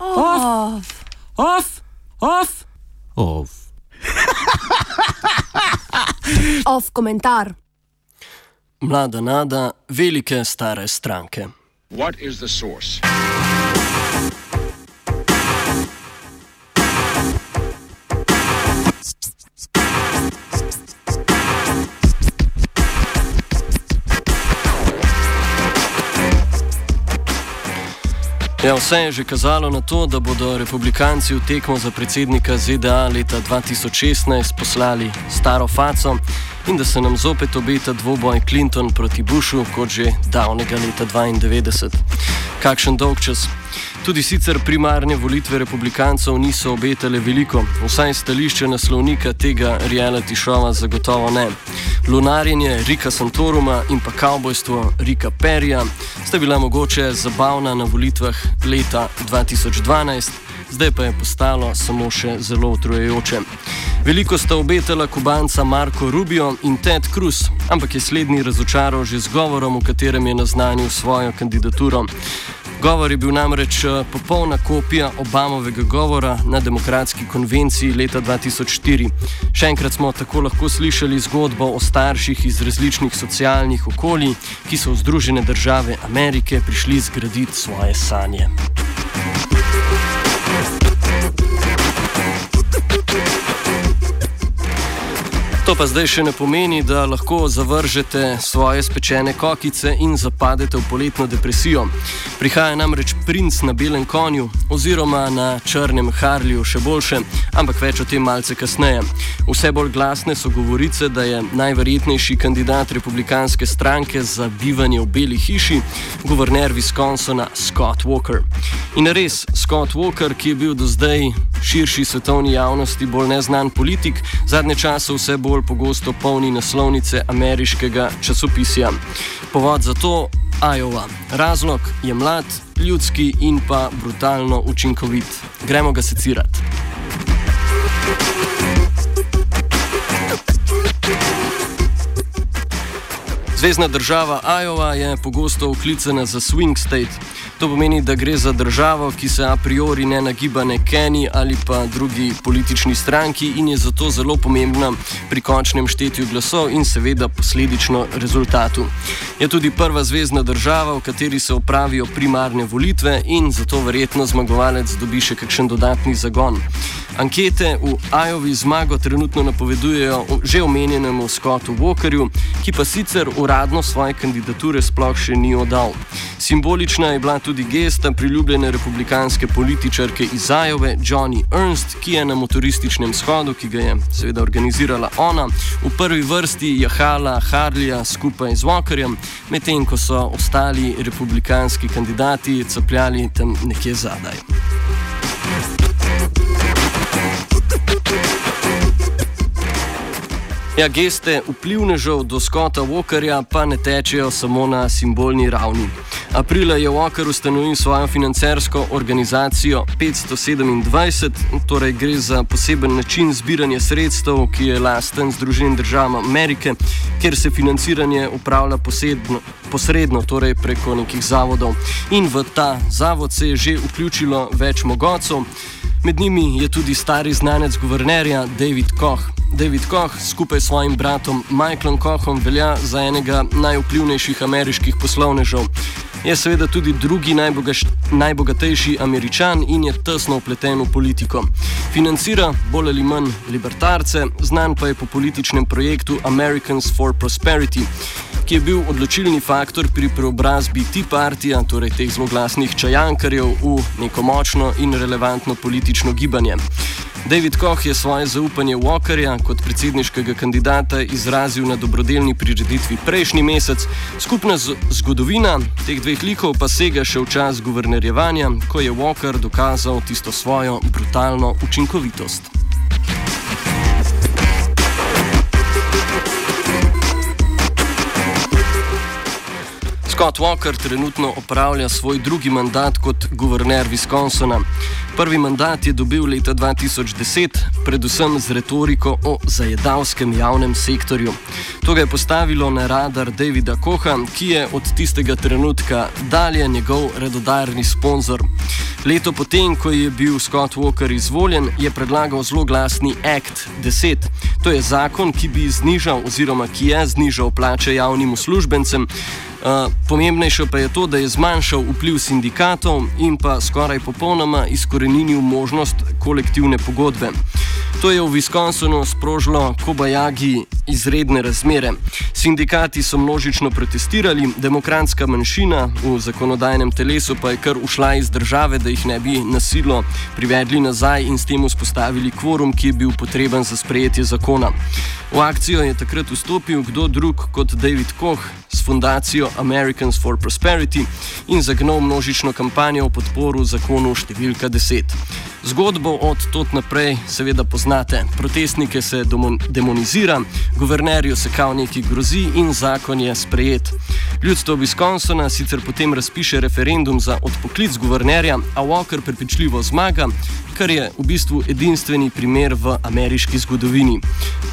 Off. Off. Off. Off. Off komentar. Mlada nada, velike stare stranke. What is the source? Ja, vse je že kazalo na to, da bodo republikanci v tekmo za predsednika ZDA leta 2016 poslali staro faco in da se nam zopet obeta dvoboj Clinton proti Bushu, kot že davnega leta 92. Kakšen dolg čas. Tudi sicer primarne volitve republikancev niso obetale veliko, vsaj stališče naslovnika tega reality šova zagotovo ne. Lunarjenje Rika Santoruma in pa kavbojstvo Rika Perija sta bila mogoče zabavna na volitvah leta 2012, zdaj pa je postalo samo še zelo utrujajoče. Veliko sta obetala kubanca Marko Rubio in Ted Cruz, ampak je slednji razočaral že z govorom, v katerem je naznanil svojo kandidaturo. Govor je bil namreč eh, popolna kopija Obamovega govora na demokratski konvenciji leta 2004. Še enkrat smo tako lahko slišali zgodbo o starših iz različnih socialnih okolij, ki so v Združene države Amerike prišli zgraditi svoje sanje. To pa zdaj še ne pomeni, da lahko zavržete svoje spečene kokice in zapadete v poletno depresijo. Prihaja namreč princ na belem konju oziroma na črnem Harliju, še boljše, ampak več o tem malce kasneje. Vse bolj glasne so govorice, da je najverjetnejši kandidat republikanske stranke za bivanje v Beli hiši guverner Wisconsina Scott Walker. In res, Scott Walker, ki je bil do zdaj širši svetovni javnosti bolj neznan politik, zadnje čase vse bolj bolj pogosto polni naslovnice ameriškega časopisja. Povod za to je Iowa. Razlog je mlad, ljudski in pa brutalno učinkovit. Gremo ga secirati. Zvezdna država Iowa je pogosto oklicana za swing state. To pomeni, da gre za državo, ki se a priori ne nagiba nekeni ali pa drugi politični stranki in je zato zelo pomembna pri končnem štetju glasov in seveda posledično rezultatu. Je tudi prva zvezdna država, v kateri se opravijo primarne volitve in zato verjetno zmagovalec dobi še kakšen dodatni zagon. Ankete v Ajovi zmago trenutno napovedujejo že omenjenemu Scottu Walkerju, ki pa sicer uradno svoje kandidature sploh še ni oddal. Simbolična je bila tudi gesta priljubljene republikanske političarke iz Ajove, Johnny Ernst, ki je na motorističnem shodu, ki ga je seveda organizirala ona, v prvi vrsti jahala Harlija skupaj z Walkerjem, medtem ko so ostali republikanski kandidati capljali tam nekje zadaj. Ja, geste vplivnežev do Scotta Walkerja pa ne tečejo samo na simbolni ravni. Aprila je Walker ustanovil svojo financersko organizacijo 527, torej gre za poseben način zbiranja sredstev, ki je lasten Združenim državam Amerike, kjer se financiranje upravlja posedno, posredno, torej preko nekih zavodov. In v ta zavod se je že vključilo več mogocov. Med njimi je tudi stari znanec guvernerja David Koch. David Koch skupaj s svojim bratom Michaelom Kochom velja za enega najvplivnejših ameriških poslovnežev. Je seveda tudi drugi najbogaš, najbogatejši američan in je tesno upleten v politiko. Financira bolj ali manj libertarce, znan pa je po političnem projektu Americans for Prosperity ki je bil odločilni faktor pri preobrazbi Tea Partija, torej teh zelo glasnih čajankarjev, v neko močno in relevantno politično gibanje. David Koch je svoje zaupanje Walkerja kot predsedniškega kandidata izrazil na dobrodelni prireditvi prejšnji mesec. Skupna zgodovina teh dveh likov pa sega še v čas guvernerjevanja, ko je Walker dokazal tisto svojo brutalno učinkovitost. Scott Walker trenutno opravlja svoj drugi mandat kot guverner Wisconsina. Prvi mandat je dobil leta 2010, predvsem z retoriko o zajedavskem javnem sektorju. To ga je postavilo na radar Davida Koha, ki je od tistega trenutka dalje njegov redodarni sponzor. Leto potem, ko je bil Scott Walker izvoljen, je predlagal zelo glasni Act 10. To je zakon, ki bi znižal oziroma ki je znižal plače javnim uslužbencem. Pomembnejše pa je to, da je zmanjšal vpliv sindikatov in pa skoraj popolnoma izkoreninil možnost kolektivne pogodbe. To je v Wisconsinu sprožilo Kobajagi izredne razmere. Sindikati so množično protestirali, demokratska manjšina v zakonodajnem telesu pa je kar ušla iz države, da jih ne bi nasilo privedli nazaj in s tem vzpostavili kvorum, ki je bil potreben za sprejetje zakona. V akcijo je takrat vstopil kdo drug kot David Koch s fundacijo Americans for Prosperity in zagnal množično kampanjo v podporu zakonu številka 10. Zgodbo od tod naprej seveda poznate. Protestnike se demonizira, guvernerju se kao neki grozi in zakon je sprejet. Ljudstvo Wisconsina sicer potem razpiše referendum za odpoklic guvernerja, a Walker prepričljivo zmaga, kar je v bistvu edinstveni primer v ameriški zgodovini.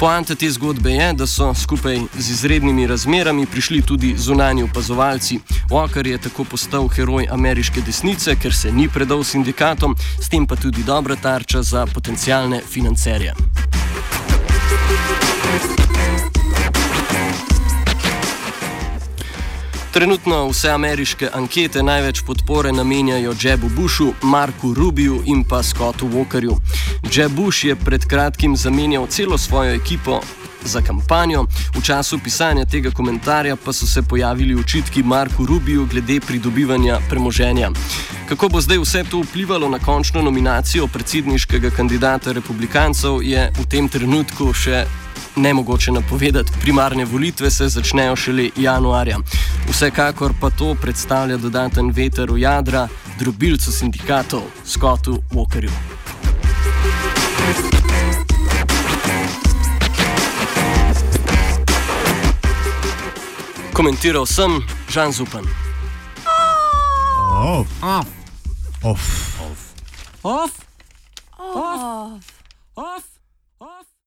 Poanta te zgodbe je, da so skupaj z izrednimi razmerami prišli tudi zunani opazovalci. Walker je tako postal heroj ameriške desnice, ker se ni predal sindikatom, s tem pa tudi dobra tarča za potencijalne financerje. Trenutno vse ameriške ankete največ podpore namenjajo Jebu Bushu, Marku Rubiju in pa Scottu Walkerju. Jeb Bush je pred kratkim zamenjal celo svojo ekipo za kampanjo, v času pisanja tega komentarja pa so se pojavili očitki Marku Rubiju glede pridobivanja premoženja. Kako bo zdaj vse to vplivalo na končno nominacijo predsedniškega kandidata republikancev, je v tem trenutku še nemogoče napovedati. Primarne volitve se začnejo šele januarja. Vsekakor pa to predstavlja dodaten veter v jadra drobilcu sindikatov Scottu Walkerju. Komentiral sem Žan Zupan. Off. Off. Off. Off. Off. Off.